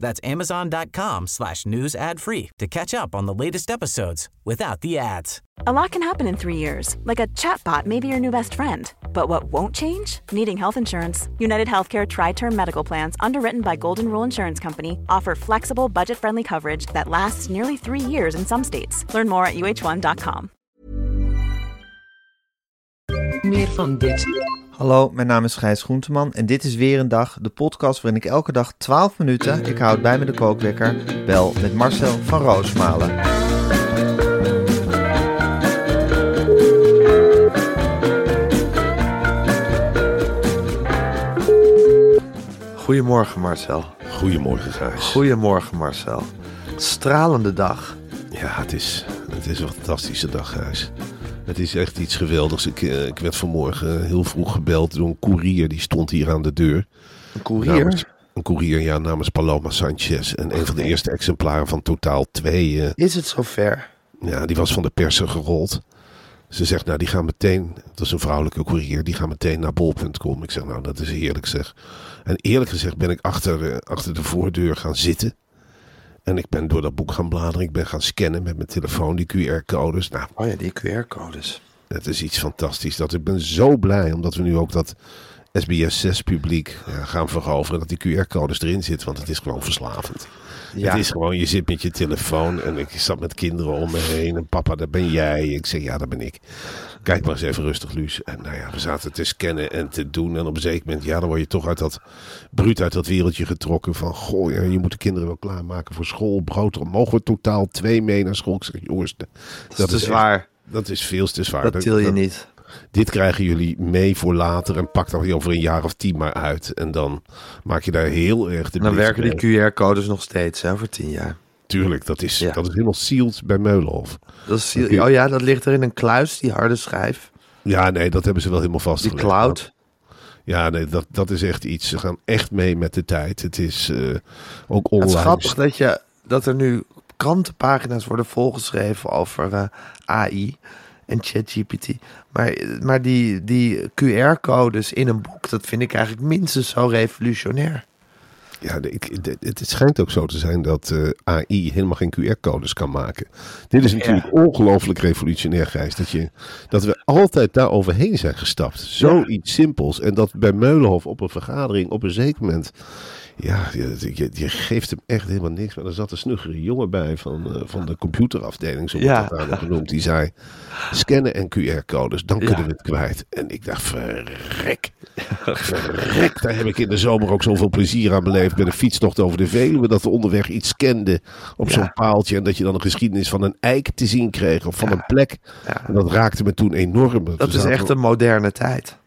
That's amazon.com slash news ad free to catch up on the latest episodes without the ads. A lot can happen in three years, like a chatbot may be your new best friend. But what won't change? Needing health insurance. United Healthcare Tri Term Medical Plans, underwritten by Golden Rule Insurance Company, offer flexible, budget friendly coverage that lasts nearly three years in some states. Learn more at uh1.com. Meer van dit. Hallo, mijn naam is Gijs Groenteman en dit is weer een dag, de podcast waarin ik elke dag 12 minuten, ik houd bij me de kookwekker, bel met Marcel van Roosmalen. Goedemorgen Marcel. Goedemorgen, Gijs. Goedemorgen Marcel. Stralende dag. Ja, het is, het is een fantastische dag, Gijs. Het is echt iets geweldigs. Ik, eh, ik werd vanmorgen heel vroeg gebeld door een koerier. Die stond hier aan de deur. Een koerier? Een koerier, ja, namens Paloma Sanchez. En een van de eerste exemplaren van totaal twee. eh, Is het zover? ja, die was van de persen gerold. Ze zegt, nou, die gaan meteen... Dat is een vrouwelijke koerier. Die gaan meteen naar bol.com. Ik zeg, nou, dat is heerlijk zeg. En eerlijk gezegd ben ik achter, eh, achter de voordeur gaan zitten. En ik ben door dat boek gaan bladeren. Ik ben gaan scannen met mijn telefoon, die QR-codes. Nou, Oh ja, die QR-codes. het is iets fantastisch. Dat ik ben zo blij, omdat we nu ook dat SBS 6 publiek ja, gaan veroveren. Dat die QR-codes erin zitten, want het is gewoon verslavend. Ja. Het is gewoon, je zit met je telefoon en ik zat met kinderen om me heen. En papa, daar ben jij. Ik zeg, ja, daar ben ik. Kijk maar eens even rustig, Luus. En nou ja, we zaten te scannen en te doen. En op een zeker moment, ja, dan word je toch uit dat, bruut uit dat wereldje getrokken. Van, goh, ja, je moet de kinderen wel klaarmaken voor school. Brood, mogen we totaal twee mee naar school? Ik zeg, jongens, dat, Dat is te zwaar. dat is veel te zwaar. Dat til je niet. Dit krijgen jullie mee voor later en pak dan over een jaar of tien maar uit. En dan maak je daar heel erg de dan werken mee. die QR-codes nog steeds, hè, voor tien jaar. Tuurlijk, dat is, Ja. dat is helemaal sealed bij Meulenhof. Dat is, oh ja, dat ligt er in een kluis, die harde schijf. Ja, nee, dat hebben ze wel helemaal Die vastgelegd. cloud. Ja, nee, dat, dat is echt iets. Ze gaan echt mee met de tijd. Het is eh, ook Het online. is grappig dat, je, dat er nu krantenpagina's worden volgeschreven over eh, AI en ChatGPT. Maar, maar die, die QR-codes in een boek, dat vind ik eigenlijk minstens zo revolutionair. Ja, ik, het schijnt ook zo te zijn dat eh, AI helemaal geen QR-codes kan maken. Dit is natuurlijk ongelooflijk revolutionair, Gijs. Dat, je, dat we altijd daar overheen zijn gestapt. Zoiets simpels. En dat bij Meulenhof op een vergadering op een zeker moment... Ja, je, je, je geeft hem echt helemaal niks. Maar er zat een snuggere jongen bij van, eh, van de computerafdeling, zo wordt dat daar genoemd. Die zei, scannen en QR-codes, dan kunnen we het kwijt. En ik dacht, verrek. Verrek, daar heb ik in de zomer ook zoveel plezier aan beleefd. Bij de fietstocht over de Veluwe. Dat we onderweg iets scanden op zo'n paaltje. En dat je dan een geschiedenis van een eik te zien kreeg. Of van een plek. En dat raakte me toen enorm. Dat is echt een moderne tijd.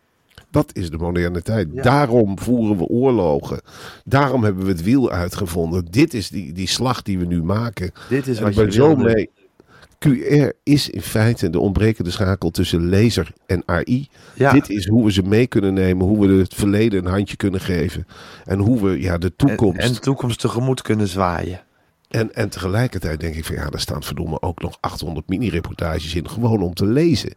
Dat is de moderne tijd. Daarom voeren we oorlogen. Daarom hebben we het wiel uitgevonden. Dit is die, die slag die we nu maken. Dit is En wat je zo wilde. mee. QR is in feite de ontbrekende schakel tussen lezer en AI. Ja. Dit is hoe we ze mee kunnen nemen, hoe we het verleden een handje kunnen geven. En hoe we ja, de En, toekomst. en de toekomst tegemoet kunnen zwaaien. En, en tegelijkertijd denk ik van ja, er staan verdomme ook nog 800 mini-reportages in, gewoon om te lezen.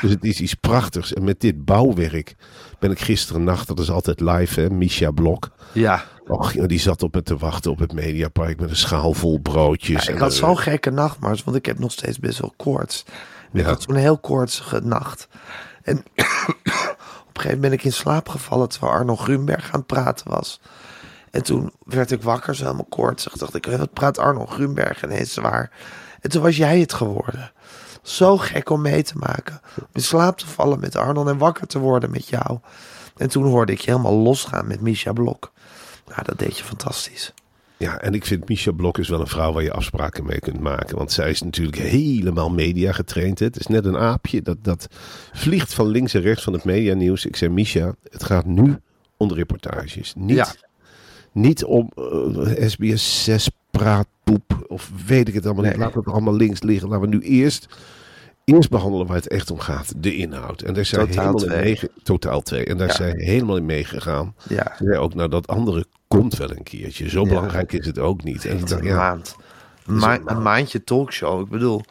Dus het is iets prachtigs. En met dit bouwwerk ben ik gisteren nacht, dat is altijd live hè, Misha Blok. Ja, Och, die zat op me te wachten op het Mediapark met een schaal vol broodjes. ik had zo'n gekke nachtmars, want ik heb nog steeds best wel koorts. Ik had zo'n heel koortsige nacht. En op een gegeven moment ben ik in slaap gevallen terwijl Arno Grunberg aan het praten was. En toen werd ik wakker, zo helemaal koortsig. dacht ik, wat praat Arno Grunberg ineens zwaar. En toen was jij het geworden. Zo gek om mee te maken. Om in slaap te vallen met Arno en wakker te worden met jou. En toen hoorde ik je helemaal losgaan met Misha Blok. Nou, dat deed je fantastisch. Ja, en ik vind Misha Blok is wel een vrouw waar je afspraken mee kunt maken. Want zij is natuurlijk helemaal media getraind. hè. Het is net een aapje dat, dat vliegt van links en rechts van het medianieuws. Ik zei, Misha, het gaat nu om de reportages. Niet, Ja. niet om eh, SBS 6 praatpoep of weet ik het allemaal niet. Nee. Laat het allemaal links liggen. Laten we nu eerst eerst behandelen waar het echt om gaat. De inhoud. En daar zijn Totaal helemaal in twee. meege- Totaal twee. En daar Ja. zijn helemaal in meegegaan. Ja. Ook, nou dat andere komt wel een keertje. Zo Ja. belangrijk is het ook niet. En een ja, maand. Een, ma- een maandje talkshow. Ik bedoel,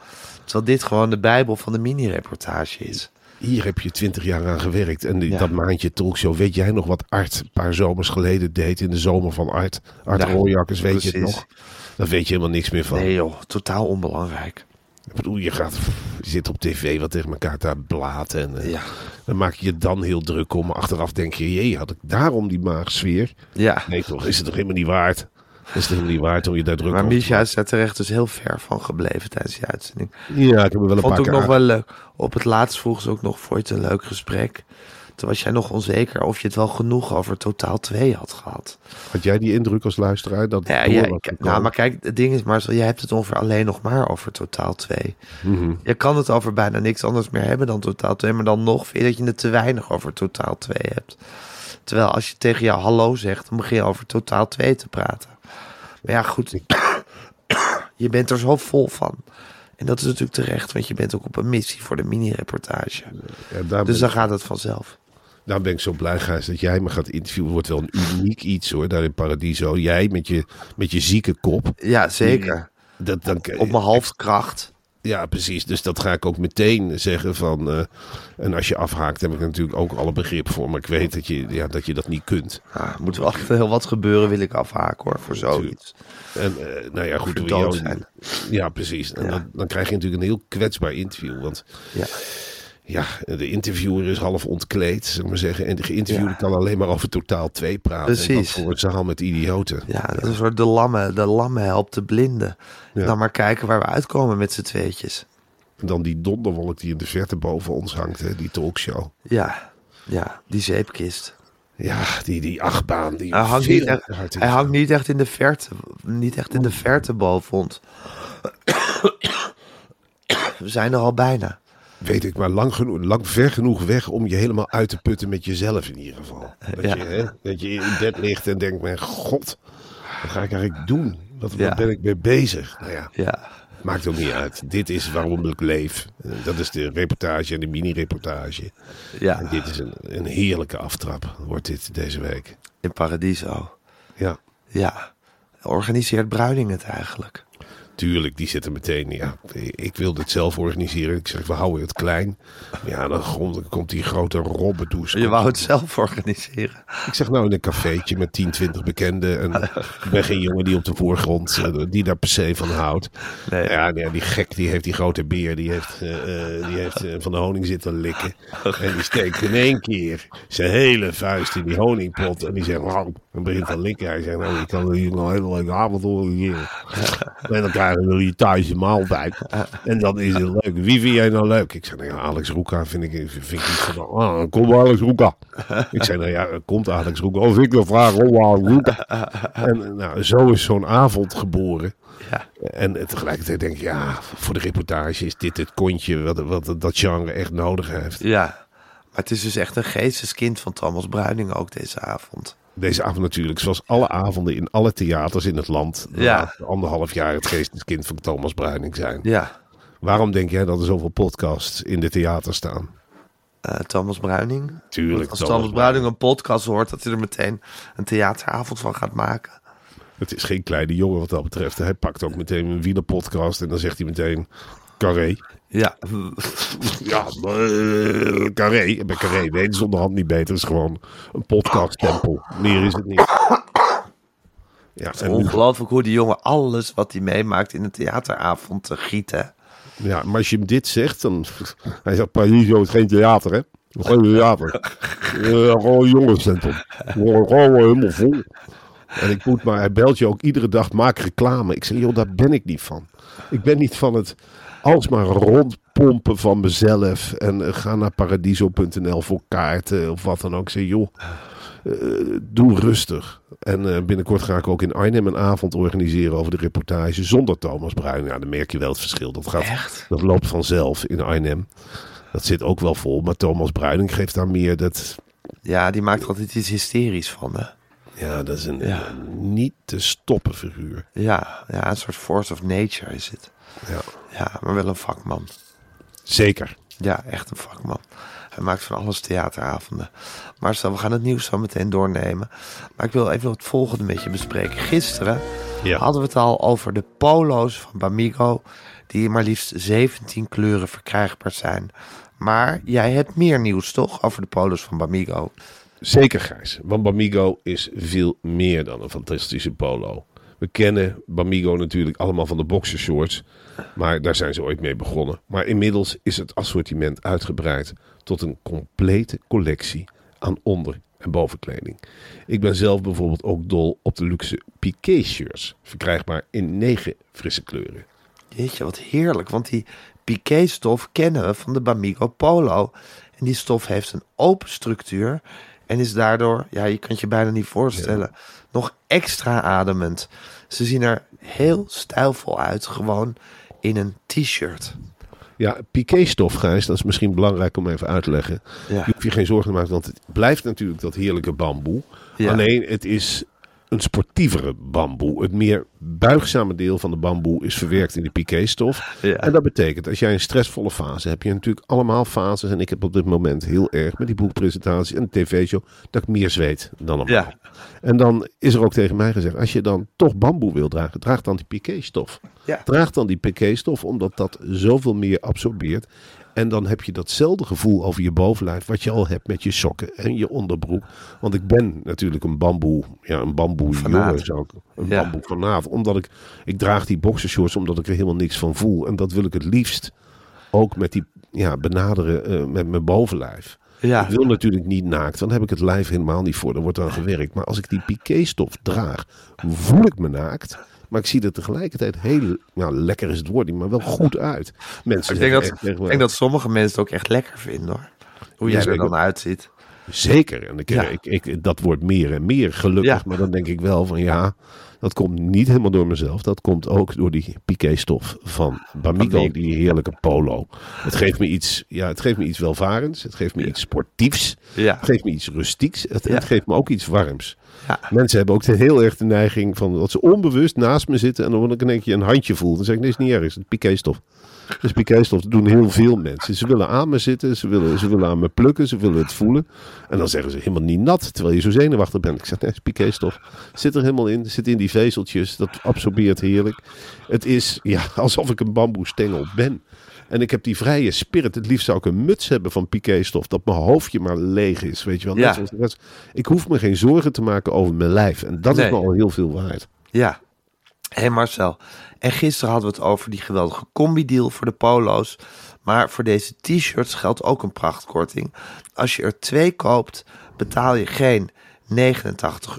terwijl dit gewoon de bijbel van de mini-reportage is. Hier heb je twintig jaar aan gewerkt. En die, Ja. dat maandje talkshow, weet jij nog wat Art een paar zomers geleden deed in de zomer van Art? Art Ja, Rooijakkers, weet je het nog? Daar weet je helemaal niks meer van. Nee joh, totaal onbelangrijk. Ik bedoel, je gaat, je zit op tv wat tegen elkaar te blaten. En, eh, Ja. Dan maak je je dan heel druk om. Maar achteraf denk je, jee, had ik daarom die maagsfeer? Ja. Nee toch, is het toch helemaal niet waard? Is het helemaal niet waard om je daar druk Maar over Misha is daar terecht dus heel ver van gebleven tijdens die uitzending. Ja, ik heb me wel een Vond paar het ook keer nog wel leuk. Op het laatst vroeg ze ook nog, je het een leuk gesprek? Toen was jij nog onzeker of je het wel genoeg over Totaal 2 had gehad. Had jij die indruk als luisteraar? Dat Ja, ja, nou, maar kijk, het ding is, Marcel, jij hebt het ongeveer alleen nog maar over Totaal 2. Mhm. Je kan het over bijna niks anders meer hebben dan Totaal 2, maar dan nog vind je dat je het te weinig over Totaal 2 hebt. Terwijl als je tegen jou hallo zegt, dan begin je over Totaal 2 te praten. Maar ja, goed, je bent er zo vol van. En dat is natuurlijk terecht, want je bent ook op een missie voor de mini-reportage. Ja, Dus dan gaat het vanzelf. daar ben ik zo blij, Gijs, dat jij me gaat interviewen. Wordt wel een uniek iets hoor, daar in Paradiso. Jij met je, met je zieke kop. Ja, zeker. Dat, dan, Op mijn halfkracht. Ja, precies. Dus dat ga ik ook meteen zeggen van... eh, en als je afhaakt, heb ik natuurlijk ook alle begrip voor. Maar ik weet dat je, ja, dat, je dat niet kunt. Ja, er moet wel echt heel wat gebeuren, wil ik afhaken hoor, voor zoiets. En eh, nou ja, goed. Jou- zijn. Ja, precies. En Ja. Dan, dan krijg je natuurlijk een heel kwetsbaar interview. Want Ja. Ja, de interviewer is half ontkleed, zeg maar zeggen. En de geïnterviewde Ja. kan alleen maar over totaal 2 praten. En dat Precies. voor een zaal met idioten. Ja, dat is een soort de lamme, de lamme helpt de blinden. Ja. Dan maar kijken waar we uitkomen met z'n tweetjes. En dan die donderwolk die in de verte boven ons hangt, hè, die talkshow. Ja, ja, die zeepkist. Ja, die, die achtbaan. Die Hij hangt, niet echt, hij hangt niet echt in de verte, niet echt in de verte boven ons. We zijn er al bijna. Weet ik, maar lang, genoeg, lang ver genoeg weg om je helemaal uit te putten met jezelf in ieder geval. Dat, Ja. je, hè, dat je in bed ligt en denkt, mijn god, wat ga ik eigenlijk doen? Wat, Ja. Waar ben ik mee bezig? Nou ja, Ja, maakt ook niet uit. Dit is waarom ik leef. Dat is de reportage en de mini-reportage. ja. En dit is een, een heerlijke aftrap, wordt dit deze week. in Paradiso. Ja, Ja, organiseert Bruining het eigenlijk? Tuurlijk, die zitten meteen. Ja, ik wil dit zelf organiseren. Ik zeg, we houden het klein. Ja, dan komt, die grote robbedoes. Je wou het zelf organiseren. Ik zeg nou in een cafeetje met 10, 20 bekenden. En ik ben geen jongen die op de voorgrond, eh, die daar per se van houdt. Nee. Ja, die gek die heeft die grote beer, die heeft, eh, eh, die heeft van de honing zitten likken. En die steekt in één keer zijn hele vuist in die honingpot. En die zegt, wauw, en begint te likken. Hij zegt, nou, je kan hier nog een hele leuke avond organiseren. En dan krijgen we hier thuis een maaltijd. En dan is het leuk. Wie vind jij nou leuk? Ik zeg, nou ja, Alex Roeka vind ik, vind ik niet van, ah, komt Alex Roeka. Ik zei, nou ja, komt Alex Roeka. Of ik wil vragen om Alex Roeka. En nou, zo is zo'n avond geboren. Ja. En tegelijkertijd denk ik, ja, voor de reportage is dit het kontje wat, wat dat genre echt nodig heeft. Ja, maar het is dus echt een geesteskind van Thomas Bruining ook deze avond. Deze avond natuurlijk, zoals alle avonden in alle theaters in het land. de Ja. anderhalf jaar het geesteskind van Thomas Bruining zijn. Ja, Waarom denk jij dat er zoveel podcasts in de theater staan? eh, Thomas Bruining. Tuurlijk, Als Thomas Thomas Bruining een podcast hoort, dat hij er meteen een theateravond van gaat maken. Het is geen kleine jongen wat dat betreft. Hij pakt ook meteen een wielerpodcast en dan zegt hij meteen Carré. Ja, Ja, eh, Carré. Bij Carré weet zonder hand niet beter. Het is gewoon een podcasttempel. Meer is het niet. Ja, en nu- ongelooflijk hoe die jongen alles wat hij meemaakt in een theateravond te gieten. ja, maar als je hem dit zegt, dan... Hij zegt, Paradiso is geen theater, hè? Geen theater. Eh, gewoon een jongenscentrum. Gewoon, gewoon helemaal vol. En ik moet maar, hij belt je ook iedere dag, maak reclame. Ik zeg, joh, daar ben ik niet van. Ik ben niet van het alsmaar rondpompen van mezelf. En eh, ga naar paradiso.nl voor kaarten of wat dan ook. Ik zeg, joh, eh, doe rustig. En eh, binnenkort ga ik ook in Arnhem een avond organiseren over de reportage zonder Thomas Bruin. Ja, dan merk je wel het verschil. Dat, gaat, Echt? dat loopt vanzelf in Arnhem. Dat zit ook wel vol, maar Thomas Bruining geeft daar meer dat... Ja, die maakt altijd iets hysterisch van, hè? Ja, dat is een Ja. een niet te stoppen figuur. Ja, ja, een soort force of nature is het. Ja. Ja, maar wel een vakman. Zeker. Ja, echt een vakman. Hij maakt van alles theateravonden. Maar stel, we gaan het nieuws zo meteen doornemen. Maar ik wil even het volgende met je bespreken. Gisteren Ja. hadden we het al over de polo's van Bamigo. Die maar liefst 17 kleuren verkrijgbaar zijn. Maar jij hebt meer nieuws toch over de polo's van Bamigo? Zeker, Gijs. Want Bamigo is veel meer dan een fantastische polo. We kennen Bamigo natuurlijk allemaal van de boxershorts. Maar daar zijn ze ooit mee begonnen. Maar inmiddels is het assortiment uitgebreid tot een complete collectie aan onder- en bovenkleding. Ik ben zelf bijvoorbeeld ook dol op de luxe piqué-shirts. Verkrijgbaar in negen frisse kleuren. Jeetje, wat heerlijk. Want die piqué-stof kennen we van de Bamigo Polo. En die stof heeft een open structuur. En is daardoor, ja, je kan het je bijna niet voorstellen, nog extra ademend. Ze zien er heel stijlvol uit, gewoon in een t-shirt. Ja, piqué-stof, Gijs, dat is misschien belangrijk om even uit te leggen. Ja. Je hoeft je geen zorgen te maken, want het blijft natuurlijk dat heerlijke bamboe. Ja. Alleen het is een sportievere bamboe. Het meer buigzame deel van de bamboe is verwerkt in de piqué-stof. Ja. En dat betekent, als jij een stressvolle fase hebt, heb je natuurlijk allemaal fases. En ik heb op dit moment heel erg met die boekpresentatie en de tv-show, dat ik meer zweet dan normaal. Ja. En dan is er ook tegen mij gezegd, als je dan toch bamboe wil dragen, draag dan die piqué-stof. Ja. Draag dan die piqué-stof, omdat dat zoveel meer absorbeert. En dan heb je datzelfde gevoel over je bovenlijf wat je al hebt met je sokken en je onderbroek. Want ik ben natuurlijk een bamboe, ja, een bamboe jongen, zou ik, een Ja. bamboe. Omdat ik, ik draag die boxershorts omdat ik er helemaal niks van voel. En dat wil ik het liefst ook met die, ja, benaderen eh, met mijn bovenlijf. Ja. Ik wil natuurlijk niet naakt, dan heb ik het lijf helemaal niet voor. Er wordt aan gewerkt. Maar als ik die piqué-stof draag, voel ik me naakt. Maar ik zie er tegelijkertijd heel, nou lekker is het woord niet, maar wel goed uit. Mensen Ik denk, dat, echt ik denk dat sommige mensen het ook echt lekker vinden hoor. Hoe jij er dan uitziet. Zeker. En ik, Ja. ik, ik, dat wordt meer en meer gelukkig. Ja. Maar dan denk ik wel van ja, dat komt niet helemaal door mezelf. Dat komt ook door die piqué-stof van Bamigo, die heerlijke polo. Het geeft me iets, ja, het geeft me iets welvarends. Het geeft me iets sportiefs. Ja. Het geeft me iets rustieks. Het, geeft me ook iets warms. Mensen hebben ook heel erg de neiging van dat ze onbewust naast me zitten en dan word ik één keer een handje voel. Dan zeg ik, nee, is niet erg, het is piqué-stof, dat doen heel veel mensen. Ze willen aan me zitten, ze willen, ze willen aan me plukken, ze willen het voelen. En dan zeggen ze helemaal niet nat, terwijl je zo zenuwachtig bent. Ik zeg, nee, piqué-stof. Zit er helemaal in, zit in die vezeltjes, dat absorbeert heerlijk. Het is ja, alsof ik een bamboestengel ben. En ik heb die vrije spirit. Het liefst zou ik een muts hebben van piqué-stof. Dat mijn hoofdje maar leeg is. Weet je wel. Net Ja. zoals de rest. Ik hoef me geen zorgen te maken over mijn lijf. En dat Nee. is me al heel veel waard. Ja. Hé Marcel, en gisteren hadden we het over die geweldige combi-deal voor de polo's. Maar voor deze t-shirts geldt ook een prachtkorting. Als je er twee koopt, betaal je geen 89,98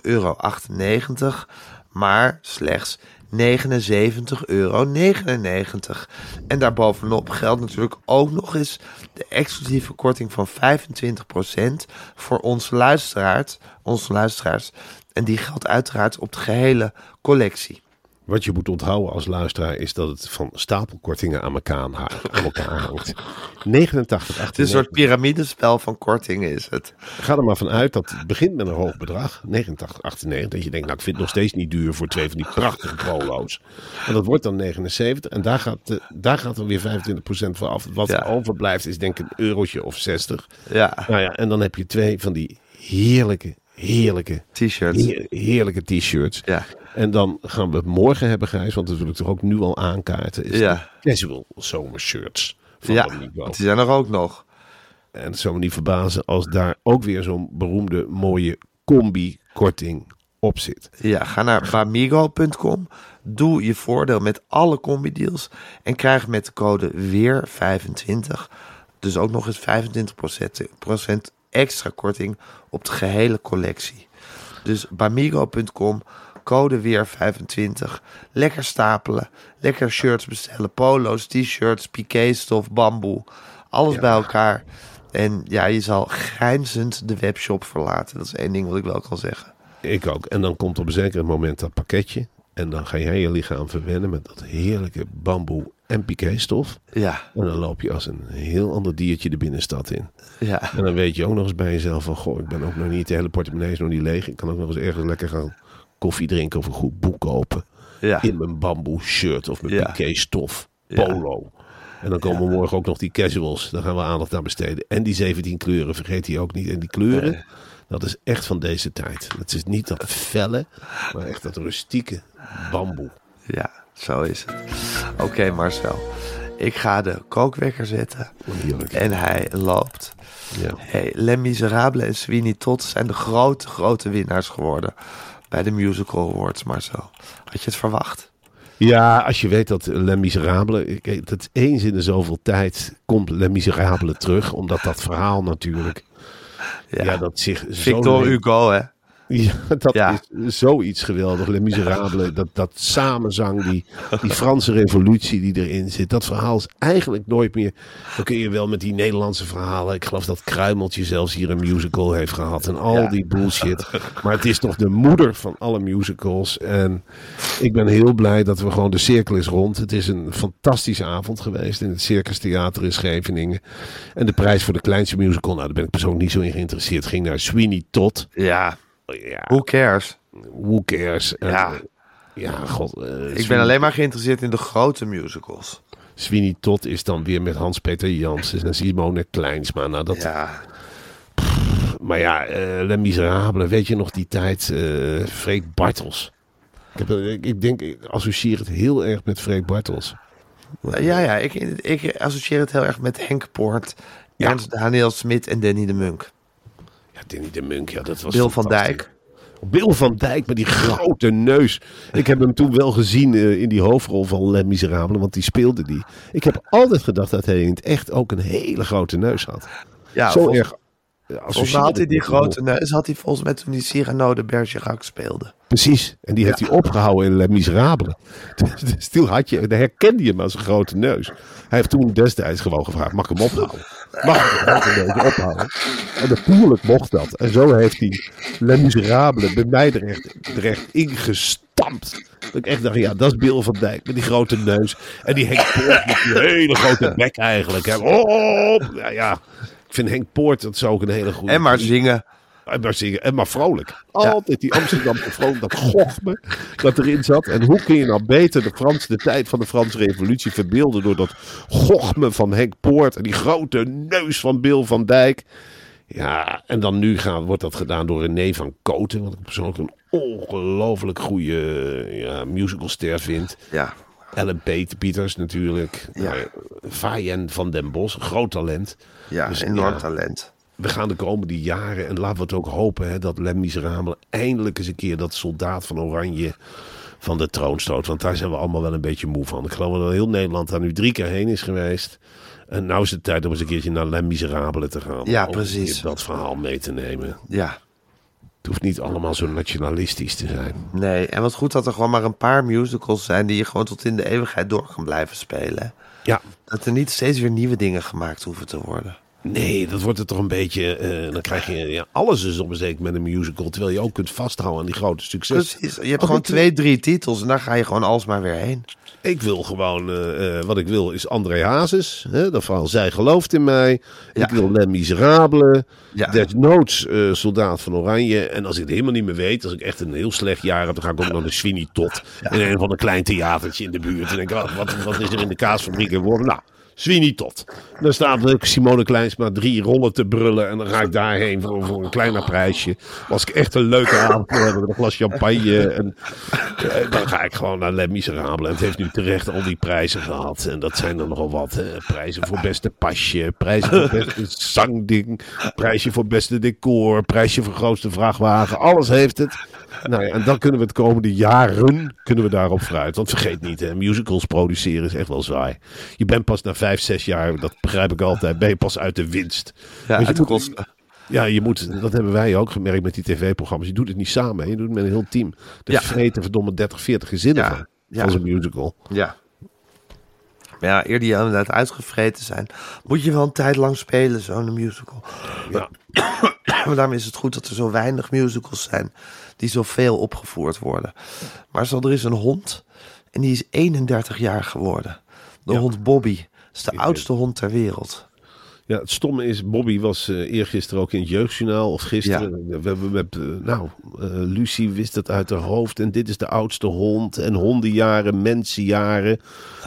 euro, maar slechts 79,99 euro. En daarbovenop geldt natuurlijk ook nog eens de exclusieve korting van 25% voor onze luisteraars, onze luisteraars. En die geldt uiteraard op de gehele collectie. Wat je moet onthouden als luisteraar is dat het van stapelkortingen aan elkaar, aan elkaar hangt. 89, Het is een soort piramidespel van kortingen is het. Ga er maar vanuit dat het begint met een hoog bedrag. 89, 98. Dat je denkt, nou ik vind het nog steeds niet duur voor twee van die prachtige polo's. En dat wordt dan 79. En daar gaat, eh, daar gaat er weer 25% van af. Wat Ja. er overblijft is denk ik een eurotje of 60. Ja, Nou ja, en dan heb je twee van die heerlijke, heerlijke, t-shirts. heer- heerlijke t-shirts. Ja. En dan gaan we morgen hebben, Gijs, want dat wil ik toch ook nu al aankaarten. Is Ja. casual zomershirts Ja, die zijn er ook nog. En het zou me niet verbazen als daar ook weer zo'n beroemde mooie combi-korting op zit. Ja, ga naar bamigo.com. Doe je voordeel met alle combi-deals. En krijg met de code WEER25. Dus ook nog eens 25% procent extra korting op de gehele collectie. Dus bamigo.com, code WEER25. Lekker stapelen. Lekker shirts bestellen. Polo's, t-shirts, piqué-stof, bamboe. Alles bij elkaar. En ja, je zal grijnzend de webshop verlaten. Dat is één ding wat ik wel kan zeggen. Ik ook. En dan komt op een zeker moment dat pakketje. En dan ga jij je lichaam verwennen met dat heerlijke bamboe en piqué-stof. Ja, En dan loop je als een heel ander diertje de binnenstad in. ja. En dan weet je ook nog eens bij jezelf van... Goh, ik ben ook nog niet, de hele portemonnee is nog niet leeg. Ik kan ook nog eens ergens lekker gaan koffie drinken of een goed boek kopen. Ja. In mijn bamboe shirt of mijn Ja. piqué stof Ja. polo. En dan komen morgen ook nog die casuals. Daar gaan we aandacht aan besteden. En die 17 kleuren, vergeet die ook niet. En die kleuren, dat is echt van deze tijd. Het is niet dat felle, maar echt dat rustieke bamboe. Ja, zo is het. Oké, Marcel. Ik ga de kookwekker zetten. Heerlijk. En hij loopt. Ja. Hey, Les Miserables en Sweeney Todd zijn de grote, grote winnaars geworden. Bij de Musical Awards, Marcel. Had je het verwacht? Ja, als je weet dat Les Miserables, dat eens in de zoveel tijd komt Les Miserables terug, omdat dat verhaal natuurlijk, ja, dat zich Victor Hugo, hè? Ja, dat Ja. is zoiets geweldig. Les Miserables, dat, dat samenzang, die, die Franse revolutie die erin zit. Dat verhaal is eigenlijk nooit meer... Dan kun je wel met die Nederlandse verhalen... Ik geloof dat Kruimeltje zelfs hier een musical heeft gehad. En al Ja. die bullshit. Maar het is toch de moeder van alle musicals. En ik ben heel blij dat we gewoon... De cirkel is rond. Het is een fantastische avond geweest in het Circus Theater in Scheveningen. En de prijs voor de kleinste musical... Nou, daar ben ik persoonlijk niet zo in geïnteresseerd. Ging naar Sweeney Todd. Ja, Ja, who cares? who cares? En, Ja. eh, ja, god. eh, Ik Sweeney- ben alleen maar geïnteresseerd in de grote musicals. Sweeney Todd is dan weer met Hans-Peter Jansen en Simone Kleinsma. Nou, dat, Ja, Maar ja, eh Les Miserables, weet je nog die tijd? eh Freek Bartels. Ik, heb, eh, ik, ik denk, ik associeer het heel erg met Freek Bartels. ja, ja ik, ik associeer het heel erg met Henk Poort, Ja. Ernst Daniel Smit en Danny de Munk. Danny de Munk, ja, dat was Bill van. Dijk. Bill van Dijk met die grote neus. Ik heb hem toen wel gezien eh, in die hoofdrol van Les Miserables, want die speelde die. Ik heb altijd gedacht dat hij in het echt ook een hele grote neus had. Ja, Zo erg. Volgens mij had hij die grote neus, had hij volgens mij toen die Cyrano de Bergerac speelde. Precies. En die heeft hij opgehouden in Les Miserables. Toen had je, dan herkende je hem als een grote neus. Hij heeft toen destijds gewoon gevraagd, mag ik hem ophouden? Mag ik hem beetje ophouden? En natuurlijk mocht dat. En zo heeft hij Les Miserables bij mij er echt, er echt ingestampt. Dat ik echt dacht, ja, dat is Bill van Dijk met die grote neus. En die Henk Poort met die hele grote bek eigenlijk. hè. Oh, ja, ja. Ik vind Henk Poort, dat is ook een hele goede. En maar zingen. En maar zingen. En maar vrolijk. Altijd die Amsterdamse vrolijk, dat gochme dat erin zat. En hoe kun je nou beter de, Frans, de tijd van de Franse revolutie verbeelden door dat gochme van Henk Poort en die grote neus van Bill van Dijk. Ja, en dan nu gaan, wordt dat gedaan door René van Koten, wat ik persoonlijk een ongelooflijk goede ja, musicalster vind. Ja, Ellen Pieters natuurlijk. Ja. Fayen van den Bos, groot talent. ja Dus enorm ja. talent. We gaan de komende jaren, en laten we het ook hopen, hè, dat Les Miserables eindelijk eens een keer dat soldaat van Oranje van de troon stoot. Want daar zijn we allemaal wel een beetje moe van. Ik geloof dat heel Nederland daar nu drie keer heen is geweest. En nou is het tijd om eens een keertje naar Les Miserables te gaan. Ja, Om precies. dat verhaal mee te nemen. Ja, Het hoeft niet allemaal zo nationalistisch te zijn. nee. En wat goed dat er gewoon maar een paar musicals zijn die je gewoon tot in de eeuwigheid door kan blijven spelen. Ja, Dat er niet steeds weer nieuwe dingen gemaakt hoeven te worden. Nee, dat wordt het toch een beetje. eh, dan krijg je. Ja, alles is op een zeker met een musical. Terwijl je ook kunt vasthouden aan die grote succes. Precies. Je hebt gewoon twee, drie titels en daar ga je gewoon alsmaar weer heen. Ik wil gewoon. eh, eh, wat ik wil is André Hazes. Hè, dat verhaal. Zij gelooft in mij. Ja. Ik wil Les Miserables. Ja. Desnoods Soldaat van Oranje. En als ik het helemaal niet meer weet. Als ik echt een heel slecht jaar heb. Dan ga ik ook naar de Sweeney Tot. In een van een klein theatertje in de buurt. En denk ik, wat, wat, wat is er in de kaasfabriek in worden? Nou. Sweeney Tot. Dan staat ook Simone Kleinsma drie rollen te brullen. En dan ga ik daarheen voor, voor een kleiner prijsje. Als ik echt een leuke avond wil hebben met een glas champagne. En, eh, dan ga ik gewoon naar Les Miserables. En het heeft nu terecht al die prijzen gehad. En dat zijn er nogal wat. hè. Prijzen voor beste pasje. Prijzen voor beste zangding. Prijsje voor beste decor. Prijsje voor grootste vrachtwagen. Alles heeft het. Nou ja, en dan kunnen we het komende jaren kunnen we daarop vooruit. Want vergeet niet, hè, musicals produceren is echt wel zwaai. Je bent pas na vijf, zes jaar, dat begrijp ik altijd, ben je pas uit de winst. Ja, uit de moet- kosten. Ja, je moet, dat hebben wij ook gemerkt met die tv-programma's. Je doet het niet samen, hè. je doet het met een heel team. Er Ja. vreten verdomme 30, 40 gezinnen Ja, van, ja. van zo'n musical. Ja. Maar ja, eer die inderdaad uitgevreten zijn, moet je wel een tijd lang spelen, zo'n musical. Ja. Maar daarom is het goed dat er zo weinig musicals zijn die zoveel opgevoerd worden. Maar zo, er is een hond en die is 31 jaar geworden. De Ja. hond Bobby. Dat is de Ik oudste hond ter wereld. Ja, het stomme is, Bobby was eh eergisteren ook in het jeugdjournaal, of gisteren. We hebben, eh, nou, eh, Lucie wist het uit haar hoofd. En dit is de oudste hond. En hondenjaren, mensenjaren. Ik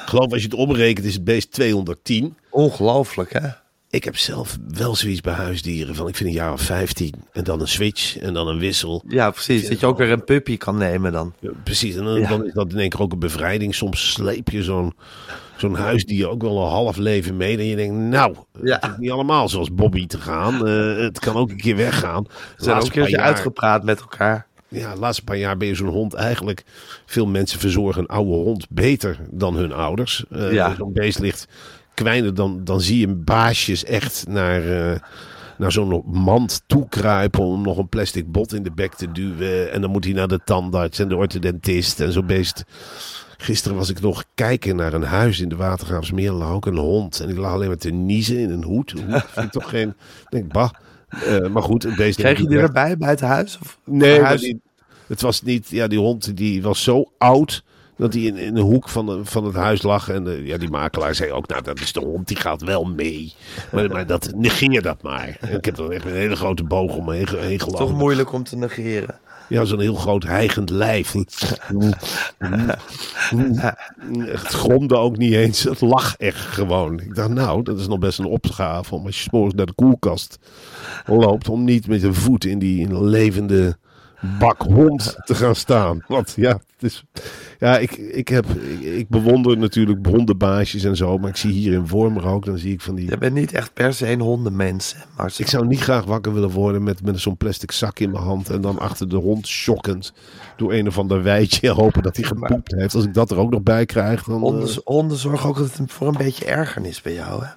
geloof, als je het omrekent, is het beest 210. Ongelooflijk, hè? Ik heb zelf wel zoiets bij huisdieren. Van, ik vind een jaar of 15. En dan een switch. En dan een wissel. Ja, precies. Dat je ook weer een puppy kan nemen dan. Ja, precies. En dan, Ja. dan is dat in één keer ook een bevrijding. Soms sleep je zo'n zo'n huisdier ook wel een half leven mee. En je denkt, nou, Ja. het is niet allemaal zoals Bobby te gaan. Eh, het kan ook een keer weggaan. Ze zijn ook een keertje jaar- uitgepraat met elkaar. Ja, de laatste paar jaar ben je zo'n hond eigenlijk... Veel mensen verzorgen een oude hond beter dan hun ouders. Eh, Ja. Zo'n beest ligt kwijner, dan, dan zie je baasjes echt naar... eh, naar zo'n mand toekruipen om nog een plastic bot in de bek te duwen. En dan moet hij naar de tandarts en de orthodontist. En zo'n beest. Gisteren was ik nog kijken naar een huis in de Watergraafsmeer. Er lag ook een hond. En die lag alleen maar te niezen in een hoed. Een hoed vind ik toch geen... Ik denk, bah. Eh, maar goed, het beest... Kreeg je die erbij bij het huis? Of Nee, huis? die- het was niet. Ja, die hond die was zo oud. Dat hij in, in de hoek van, de, van het huis lag. En de, ja, die makelaar zei ook: Nou, dat is de hond, die gaat wel mee. Maar, maar dat, negeer dat maar. En ik heb dan echt een hele grote boog om me heen, heen Toch gelopen. moeilijk om te negeren. Ja, zo'n heel groot hijgend lijf. Het gromde ook niet eens. Het lag echt gewoon. Ik dacht, nou, dat is nog best een opgave om als je 's morgens naar de koelkast loopt, om niet met een voet in die levende bak hond te gaan staan. Want ja, het is, ja ik, ik, heb, ik, ik bewonder natuurlijk hondenbaasjes en zo, maar ik zie hier in Wormer ook, dan zie ik van die... Je bent niet echt per se een hondenmens, Marcel. Ik zou niet graag wakker willen worden met, met zo'n plastic zak in mijn hand. En dan achter de hond schokkend door een of ander wijtje hopen dat hij gepoept heeft. Als ik dat er ook nog bij krijg, dan... Honden, eh, honden zorgen ook voor een beetje ergernis bij jou, hè?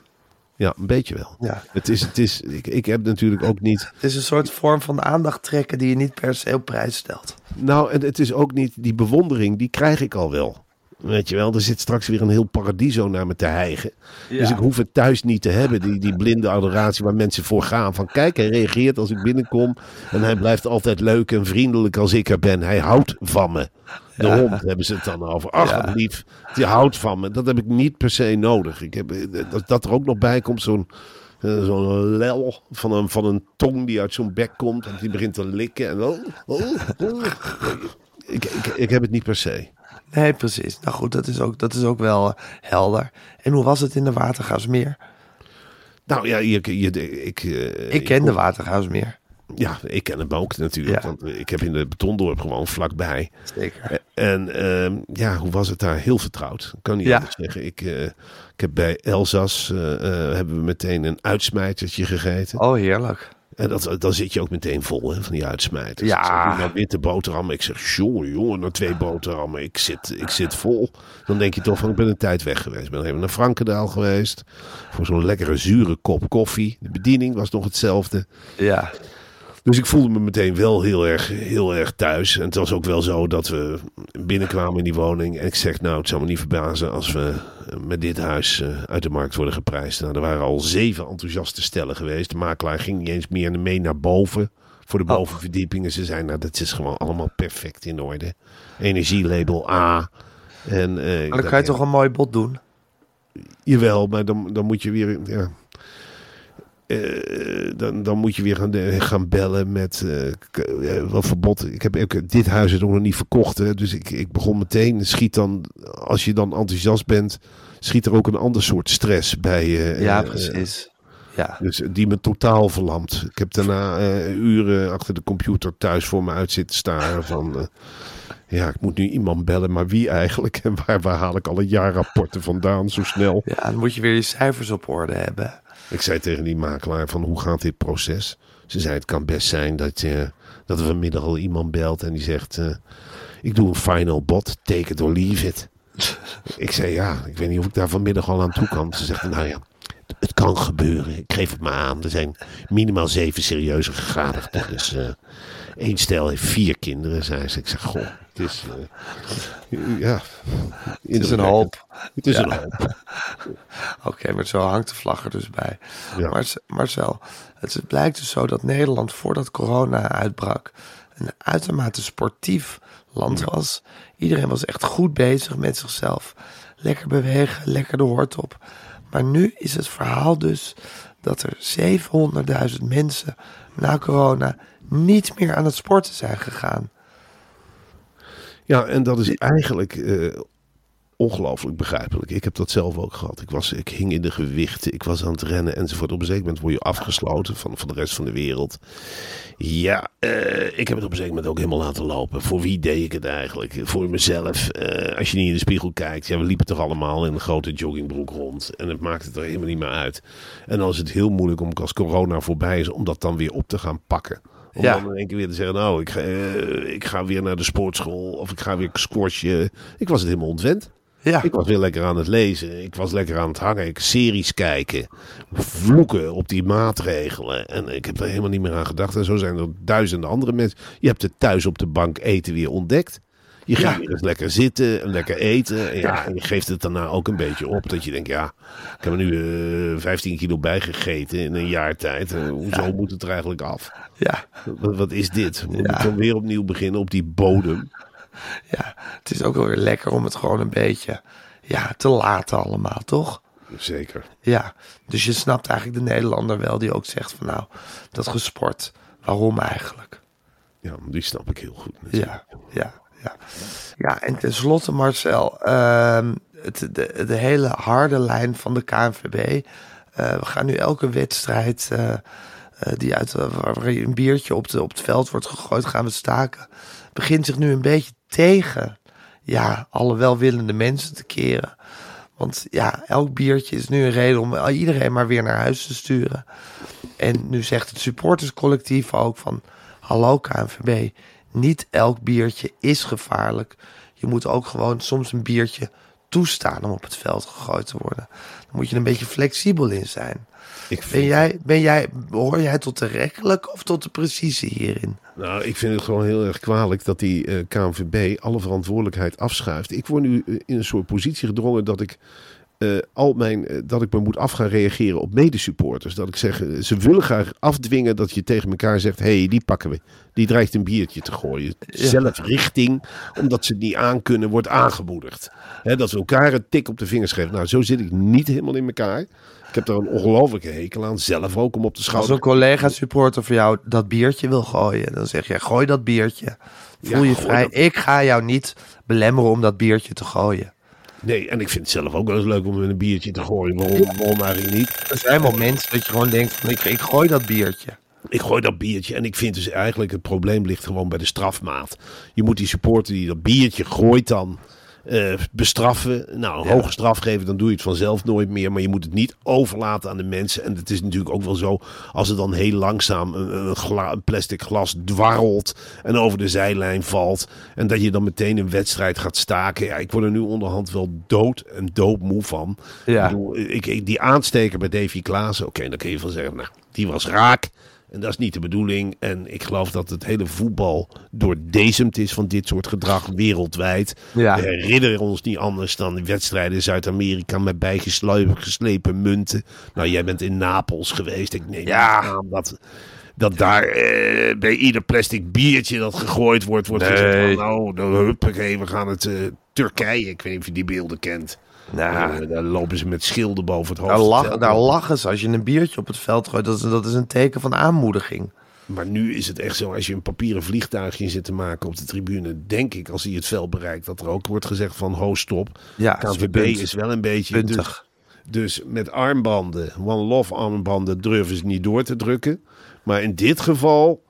Ja, een beetje wel. Ja. Het is, het is, ik, ik heb natuurlijk ook niet... Het is een soort vorm van aandacht trekken die je niet per se op prijs stelt. Nou, en het is ook niet... Die bewondering, die krijg ik al wel. Weet je wel, er zit straks weer een heel paradiso naar me te hijgen. Dus ik hoef het thuis niet te hebben, die, die blinde adoratie waar mensen voor gaan. Van kijk, hij reageert als ik binnenkom. En hij blijft altijd leuk en vriendelijk als ik er ben. Hij houdt van me. De hond hebben ze het dan over. Ach, Ja. lief. Die houdt van me. Dat heb ik niet per se nodig. Ik heb, dat, dat er ook nog bij komt, zo'n eh, zo'n lel van een, van een tong die uit zo'n bek komt. En die begint te likken. En, oh, oh, oh. Ik, ik, ik heb het niet per se. Nee, precies. Nou goed, dat is ook, dat is ook wel eh, helder. En hoe was het in de Watergaasmeer? Nou ja, je, je, ik... eh, Ik ken de Watergaasmeer. Ja, ik ken hem ook natuurlijk. Ja. Want ik heb in de betondorp gewoon vlakbij. Zeker. En ehm, ja, hoe was het daar? Heel vertrouwd. Ik kan niet Ja. anders zeggen. Ik, eh, ik heb bij Elzas eh, eh, hebben we meteen een uitsmijtertje gegeten. Oh, heerlijk. En dat, dan zit je ook meteen vol hè, van die uitsmijters. Ja. Ik zeg, doe witte boterhammen. Ik zeg, jongen, jongen, nou twee boterhammen. Ik zit, ik zit vol. Dan denk je toch van, ik ben een tijd weg geweest. Ik ben even naar Frankendaal geweest. Voor zo'n lekkere zure kop koffie. De bediening was nog hetzelfde. Ja. Dus ik voelde me meteen wel heel erg, heel erg thuis. En het was ook wel zo dat we binnenkwamen in die woning. En ik zeg, nou, het zou me niet verbazen als we met dit huis eh, uit de markt worden geprijsd. Nou, er waren al zeven enthousiaste stellen geweest. De makelaar ging niet eens meer mee naar boven voor de Oh. bovenverdiepingen. Ze zeiden, nou, dat is gewoon allemaal perfect in orde. Energielabel A. En, eh, Maar dan kan je toch een mooi bod doen? Jawel, maar dan, dan moet je weer. Ja, Eh, dan, dan moet je weer gaan, eh, gaan bellen met eh, wat verbod. Ik heb ook dit huis is nog niet verkocht. Hè, dus ik, ik begon meteen. Schiet dan, als je dan enthousiast bent, schiet er ook een ander soort stress bij je. Ja, precies. Ja. dus die me totaal verlamt. Ik heb daarna uren achter de computer thuis voor me uit zitten staren. Van, ja, ik moet nu iemand bellen, maar wie eigenlijk? En waar, waar haal ik alle jaarrapporten vandaan zo snel? ja, dan moet je weer je cijfers op orde hebben. Ik zei tegen die makelaar van hoe gaat dit proces? Ze zei het kan best zijn dat, je, dat er vanmiddag al iemand belt en die zegt... eh, ik doe een final bot, take it or leave it. ik zei ja, ik weet niet of ik daar vanmiddag al aan toe kan. Ze zegt nou ja, het, kan gebeuren. Ik geef het maar aan. Er zijn minimaal zeven serieuze gegadigden. Dus eh één stel heeft vier kinderen, zei ze. Ik zeg goh, het is... eh, ja, Het is een hoop. Het is Ja. een hoop. Oké, maar zo hangt de vlag er dus bij. Ja. Marce- Marcel, het blijkt dus zo dat Nederland voordat corona uitbrak een uitermate sportief land was. Iedereen was echt goed bezig met zichzelf. Lekker bewegen, lekker de hort op. Maar nu is het verhaal dus dat er 700.000 mensen na corona niet meer aan het sporten zijn gegaan. Ja, en dat is eigenlijk eh, ongelooflijk begrijpelijk. Ik heb dat zelf ook gehad. Ik, was, ik hing in de gewichten, ik was aan het rennen enzovoort. Op een zeker moment word je afgesloten van, van de rest van de wereld. Ja, eh, ik heb het op een zeker moment ook helemaal laten lopen. Voor wie deed ik het eigenlijk? Voor mezelf. Eh, als je niet in de spiegel kijkt. Ja, we liepen toch allemaal in een grote joggingbroek rond. En het maakt het er helemaal niet meer uit. En dan is het heel moeilijk om als corona voorbij is, om dat dan weer op te gaan pakken. Om Ja. dan in één keer weer te zeggen, nou, ik ga, eh, ik ga weer naar de sportschool. Of ik ga weer squashen. Ik was het helemaal ontwend. Ja, Ik was weer lekker aan het lezen. Ik was lekker aan het hangen. Ik series kijken. Vloeken op die maatregelen. En ik heb er helemaal niet meer aan gedacht. En zo zijn er duizenden andere mensen. Je hebt het thuis op de bank eten weer ontdekt. Je gaat Ja. lekker zitten en lekker eten. En, ja, en je geeft het daarna ook een beetje op. Dat je denkt, ja, ik heb er nu eh 15 kilo bijgegeten in een jaar tijd. Eh, hoezo moet het er eigenlijk af? ja, Wat, wat is dit? Moet ik dan weer opnieuw beginnen op die bodem? ja. Het is ook wel weer lekker om het gewoon een beetje ja, te laten allemaal, toch? Zeker. Ja, dus je snapt eigenlijk de Nederlander wel die ook zegt van nou, dat gesport, waarom eigenlijk? Ja, die snap ik heel goed. natuurlijk. Ja, ja, ja. Ja, en tenslotte Marcel, ehm, het, de, de hele harde lijn van de KNVB. eh, we gaan nu elke wedstrijd eh, eh, die uit, waar een biertje op, op het veld wordt gegooid, gaan we staken. Begint zich nu een beetje tegen ja, alle welwillende mensen te keren. Want ja, elk biertje is nu een reden om iedereen maar weer naar huis te sturen. En nu zegt het supporterscollectief ook van... Hallo KNVB, niet elk biertje is gevaarlijk. Je moet ook gewoon soms een biertje toestaan om op het veld gegooid te worden. Dan moet je er een beetje flexibel in zijn. Ik Ben jij, ben jij, hoor jij tot de rechtelijk of tot de precisie hierin? nou, ik vind het gewoon heel erg kwalijk dat die eh, KNVB alle verantwoordelijkheid afschuift. Ik word nu eh, in een soort positie gedrongen dat ik eh, al mijn, eh, dat ik me moet af gaan reageren op medesupporters. Dat ik zeg, eh, ze willen graag afdwingen dat je tegen elkaar zegt, hé, hey, die pakken we. Die dreigt een biertje te gooien. Zelfrichting, omdat ze het niet aankunnen, wordt aangemoedigd. Hè, dat we elkaar een tik op de vingers geven. Nou, zo zit ik niet helemaal in elkaar. Ik heb daar een ongelofelijke hekel aan. Zelf ook om op de Als schouder een collega-supporter voor jou dat biertje wil gooien, dan zeg je: gooi dat biertje. Voel Ja, je vrij. dat- Ik ga jou niet belemmeren om dat biertje te gooien. Nee, en ik vind het zelf ook wel eens leuk om met een biertje te gooien. Waarom, waarom eigenlijk niet? Er zijn wel mensen dat je gewoon denkt: van, ik, ik gooi dat biertje. Ik gooi dat biertje en ik vind dus eigenlijk het probleem ligt gewoon bij de strafmaat. Je moet die supporter die dat biertje gooit dan eh, bestraffen. Nou, een Ja. hoge straf geven, dan doe je het vanzelf nooit meer. Maar je moet het niet overlaten aan de mensen. En het is natuurlijk ook wel zo, als het dan heel langzaam een, een, gla- een plastic glas dwarrelt en over de zijlijn valt. En dat je dan meteen een wedstrijd gaat staken. Ja, ik word er nu onderhand wel dood en doodmoe van. Ja. Ik bedoel, ik, ik- die aansteker bij Davy Klaassen, oké, dan kun je van zeggen, nou, die was raak. En dat is niet de bedoeling. En ik geloof dat het hele voetbal doordezemd is van dit soort gedrag wereldwijd. Ja. We herinneren ons niet anders dan wedstrijden in Zuid-Amerika met bijgeslepen geslepen munten. Nou, jij bent in Napels geweest. Ik neem Ja. aan dat, dat daar eh, bij ieder plastic biertje dat gegooid wordt, wordt Nee. gezegd van, nou, dan huppakee, we gaan het eh, Turkije. Ik weet niet of je die beelden kent. Nou, Eh, daar lopen ze met schilden boven het hoofd. daar, lachen, daar lachen ze als je een biertje op het veld gooit. Dat is, dat is een teken van aanmoediging. Maar nu is het echt zo, als je een papieren vliegtuigje zit te maken op de tribune, denk ik, als hij het veld bereikt, dat er ook wordt gezegd van, ho, stop. Ja, KNVB punt- is wel een beetje... puntig. Dus, dus met armbanden, One Love armbanden, durven ze niet door te drukken. Maar in dit geval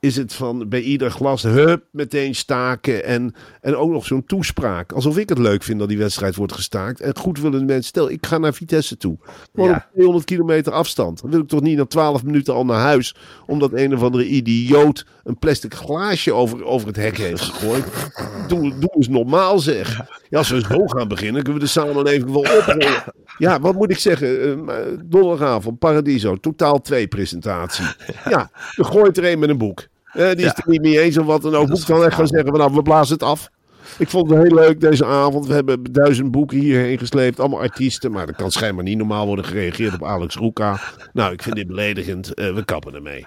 is het van bij ieder glas, hup, meteen staken. En, en ook nog zo'n toespraak. Alsof ik het leuk vind dat die wedstrijd wordt gestaakt. En goed willen mensen, stel, ik ga naar Vitesse toe. Gewoon Ja. op 200 kilometer afstand. Dan wil ik toch niet na 12 minuten al naar huis. Omdat een of andere idioot een plastic glaasje over, over het hek heeft gegooid. Doe, doe eens normaal zeg. Ja, als we zo gaan beginnen, kunnen we de samenleving wel oprollen. Ja, wat moet ik zeggen? Donderdagavond, Paradiso, totaal 2 presentatie. Ja, dan gooit er een met een boek. Eh, die is het er niet mee eens of wat dan ook. Moet ik dan echt gaan zeggen, nou, we blazen het af. Ik vond het heel leuk deze avond. We hebben duizend boeken hierheen gesleept. Allemaal artiesten. Maar er kan schijnbaar niet normaal worden gereageerd op Alex Roeka. Nou, ik vind dit beledigend. Eh, we kappen ermee.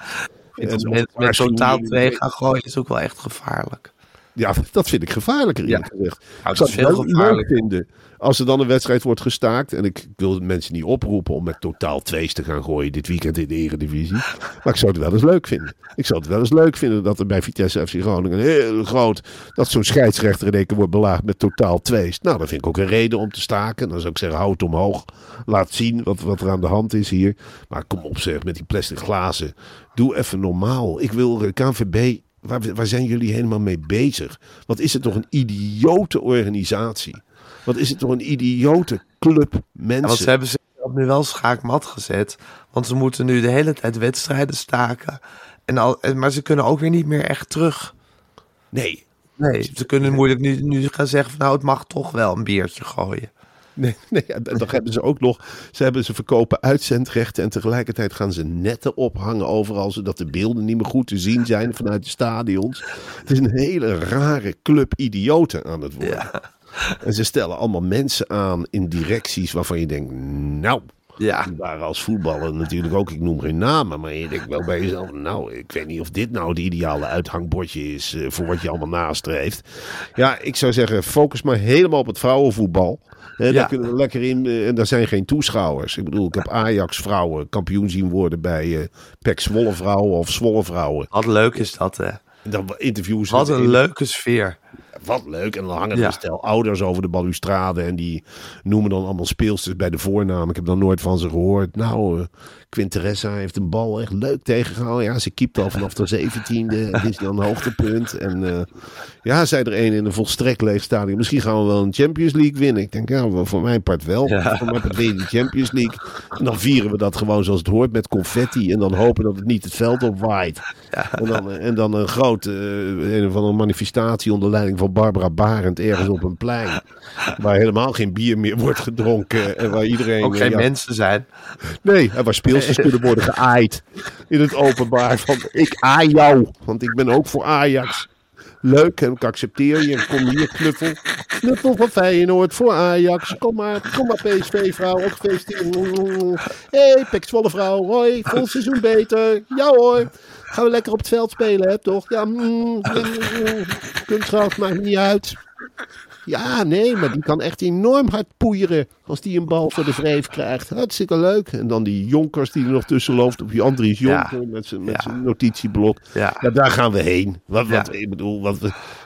Mensen met waarschuwing- totaal twee gaan gooien is ook wel echt gevaarlijk. Ja, dat vind ik gevaarlijker Ja. gezegd. dat ik zou is het veel leuk gevaarlijker. vinden als er dan een wedstrijd wordt gestaakt. En ik, wil mensen niet oproepen om met totaal twees te gaan gooien dit weekend in de Eredivisie. Maar ik zou het wel eens leuk vinden. Ik zou het wel eens leuk vinden dat er bij Vitesse FC Groningen heel groot... dat zo'n scheidsrechter in één keer wordt belaagd met totaal twees. Nou, dat vind ik ook een reden om te staken. Dan zou ik zeggen, houd omhoog. Laat zien wat, wat er aan de hand is hier. Maar kom op zeg, met die plastic glazen. Doe even normaal. Ik wil de KNVB... Waar, waar zijn jullie helemaal mee bezig? Wat is het toch een idiote organisatie? Wat is het toch een idiote club Ja, mensen? want ze hebben zich nu wel schaakmat gezet. Want ze moeten nu de hele tijd wedstrijden staken. En al, maar ze kunnen ook weer niet meer echt terug. Nee, Nee, ze kunnen moeilijk nu, nu gaan zeggen van nou, het mag toch wel een biertje gooien. nee, nee. en Dan hebben ze ook nog. Ze hebben ze verkopen uitzendrechten. En tegelijkertijd gaan ze netten ophangen overal. Zodat de beelden niet meer goed te zien zijn vanuit de stadions. Het is een hele rare club idioten aan het worden. En ze stellen allemaal mensen aan in directies waarvan je denkt. Nou. Ja. Die waren als voetballer natuurlijk ook, ik noem geen namen, maar je denkt wel bij jezelf, nou, ik weet niet of dit nou het ideale uithangbordje is eh, voor wat je allemaal nastreeft. Ja, ik zou zeggen, focus maar helemaal op het vrouwenvoetbal. Hè, Daar Ja. kunnen we lekker in, eh, en daar zijn geen toeschouwers. Ik bedoel, ik heb Ajax vrouwen kampioen zien worden bij eh PEC Zwolle vrouwen of Zwolle vrouwen. Wat leuk is dat, hè? En dan interviews Wat een leuke sfeer. Wat leuk. En dan hangen er een stel ouders over de balustrade. En die noemen dan allemaal speelsters bij de voornaam. Ik heb dan nooit van ze gehoord. Nou, eh Quinteressa heeft een bal echt leuk tegengehouden. Ja, ze keept al vanaf de zeventiende. Dit is dan een hoogtepunt. En eh, ja, zij er een in een volstrekt leeg stadion. Misschien gaan we wel een Champions League winnen. Ik denk, ja, voor mijn part wel. Ja. Voor mijn part win de Champions League. En dan vieren we dat gewoon zoals het hoort met confetti. En dan hopen dat het niet het veld opwaait. En, dan, en dan een grote eh, een of andere manifestatie onder leiding van Barbara Barend ergens op een plein. Waar helemaal geen bier meer wordt gedronken. En waar iedereen. Ook eh, geen ja, mensen zijn. Nee, en waar speelsters kunnen worden geaaid. In het openbaar. Van ik aai jou. Want ik ben ook voor Ajax. Leuk, ik accepteer je. Kom hier, knuffel. Knuffel van Feyenoord voor Ajax. Kom maar, kom maar PSV-vrouw. Ook. Hé, hey, Zwolle vrouw. Hoi, vol seizoen beter. Ja hoor. Gaan we lekker op het veld spelen, hè, toch? Ja, mm, mm, mm. kunstgras maakt niet uit. Ja, nee, maar die kan echt enorm hard poeieren als die een bal voor de wreef krijgt. Hartstikke leuk. En dan die Jonkers die er nog tussen loopt op die Andries Jonker met zijn Ja. notitieblok. Ja. Ja, daar gaan we heen. Wat, wat. Ik bedoel, wat,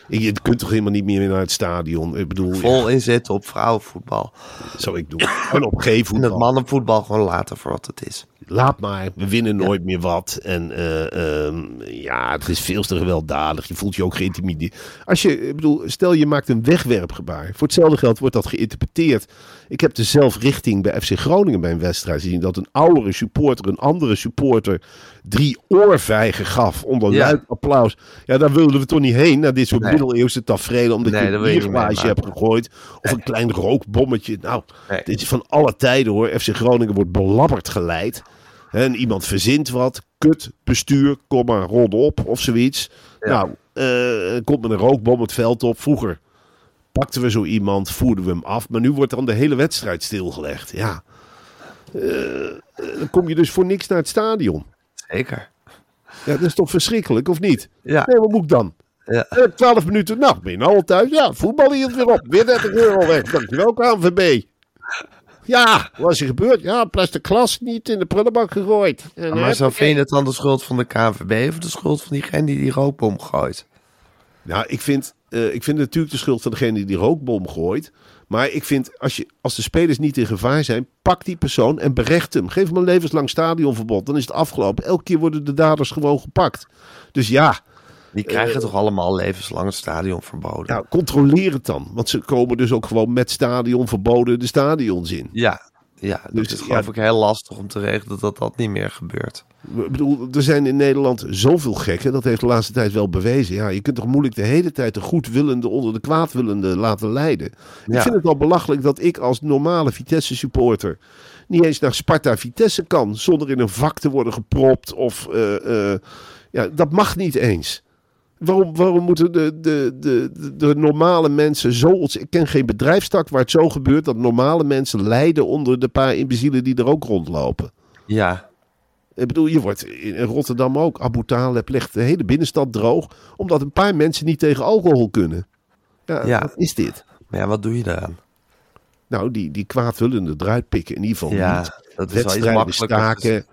je kunt toch helemaal niet meer naar het stadion. Ik bedoel, Vol inzetten op vrouwenvoetbal. ja, zou ik doen. En op En het mannenvoetbal gewoon laten voor wat het is. Laat maar, we winnen nooit meer wat. En eh, ehm, ja, het is veel te gewelddadig. Je voelt je ook geïntimideerd. Als je, ik bedoel, stel je maakt een wegwerpgebaar. Voor hetzelfde geld wordt dat geïnterpreteerd. Ik heb de zelfrichting bij FC Groningen bij een wedstrijd gezien. Dat een oudere supporter een andere supporter drie oorvijgen gaf. Onder Ja. luid applaus. Ja, daar wilden we toch niet heen. Naar dit soort Nee. middeleeuwse tafereelen. Omdat Nee, je een bierglaasje hebt gegooid. Of een klein rookbommetje. Nou, Nee. dit is van alle tijden hoor. FC Groningen wordt belabberd geleid. En iemand verzint wat. Kut, bestuur, kom maar, rond op of zoiets. Ja. Nou, eh, komt met een rookbom het veld op. Vroeger pakten we zo iemand, voerden we hem af. Maar nu wordt dan de hele wedstrijd stilgelegd. Ja. Eh, dan kom je dus voor niks naar het stadion. Zeker. Ja, dat is toch verschrikkelijk, of niet? Ja. Nee, wat moet ik dan? Ja. Eh, 12 minuten, nou, ben je nou al thuis? Ja, voetbal hield weer op. Weer 30 euro weg. Dankjewel, KNVB. Ja, wat is er gebeurd? Ja, plastic glas niet in de prullenbak gegooid. En, Maar eh, zo vind je het dan de schuld van de KNVB of de schuld van diegene die die rookbom gooit? Nou, ik vind, eh, ik vind het natuurlijk de schuld van degene die die rookbom gooit. Maar ik vind, als, je, als de spelers niet in gevaar zijn, pak die persoon en berecht hem. Geef hem een levenslang stadionverbod. Dan is het afgelopen. Elke keer worden de daders gewoon gepakt. Dus ja, Die krijgen toch allemaal levenslang het stadion verboden? ja, controleer het dan. Want ze komen dus ook gewoon met stadionverboden de stadions in. Ja, ja dat Dus, is geloof ja. ik heel lastig om te regelen dat dat niet meer gebeurt. Ik bedoel, er zijn in Nederland zoveel gekken. Dat heeft de laatste tijd wel bewezen. Ja, je kunt toch moeilijk de hele tijd de goedwillende onder de kwaadwillende laten leiden. Ja. Ik vind het al belachelijk dat ik als normale Vitesse supporter niet eens naar Sparta Vitesse kan. Zonder in een vak te worden gepropt. Of, eh, eh, ja, dat mag niet eens. Waarom, waarom moeten de, de, de, de, normale mensen zo... Ik ken geen bedrijfstak waar het zo gebeurt... dat normale mensen lijden onder de paar imbecielen die er ook rondlopen. Ja, Ik bedoel, je wordt in Rotterdam ook. Abu Taleb legt de hele binnenstad droog. Omdat een paar mensen niet tegen alcohol kunnen. Ja, Ja. wat is dit? Maar ja, wat doe je daaraan? Nou, die, die kwaadwillende eruit pikken in ieder geval Ja, niet. dat is wel iets Wedstrijden makkelijker. staken.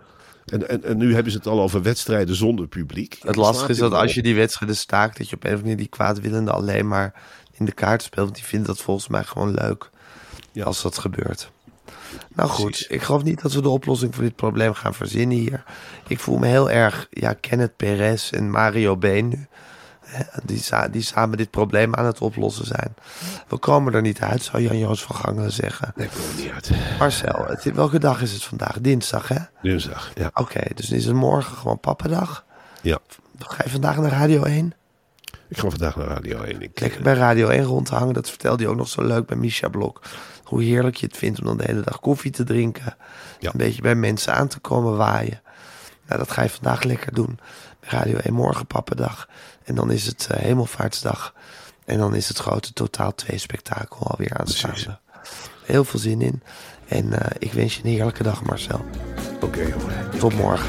En, en, en nu hebben ze het al over wedstrijden zonder publiek. Het lastige is dat als je die wedstrijden staakt, dat je op een of andere manier die kwaadwillende alleen maar in de kaart speelt. Want die vinden dat volgens mij gewoon leuk Ja. als dat gebeurt. Nou goed, Precies. ik geloof niet dat we de oplossing voor dit probleem gaan verzinnen hier. Ik voel me heel erg, ja, Kenneth Perez en Mario Been nu. Die, die samen dit probleem aan het oplossen zijn. We komen er niet uit, zou Jan-Joos van Gangelen zeggen. Nee, komt niet uit. Marcel, het, welke dag is het vandaag? Dinsdag, hè? Dinsdag, ja. Oké, dus is het morgen gewoon pappendag? ja. Ga je vandaag naar Radio 1? Ik ga vandaag naar Radio 1. Ik, Lekker bij Radio 1 rond te hangen. Dat vertelde hij ook nog zo leuk bij Misha Blok. Hoe heerlijk je het vindt om dan de hele dag koffie te drinken. Ja. Een beetje bij mensen aan te komen waaien. Nou, dat ga je vandaag lekker doen. Radio 1 morgen pappendag. En dan is het eh, hemelvaartsdag. En dan is het grote Totaal 2 spektakel alweer aanstaande. Heel veel zin in. En eh, ik wens je een heerlijke dag Marcel. Oké, jongen. Tot morgen.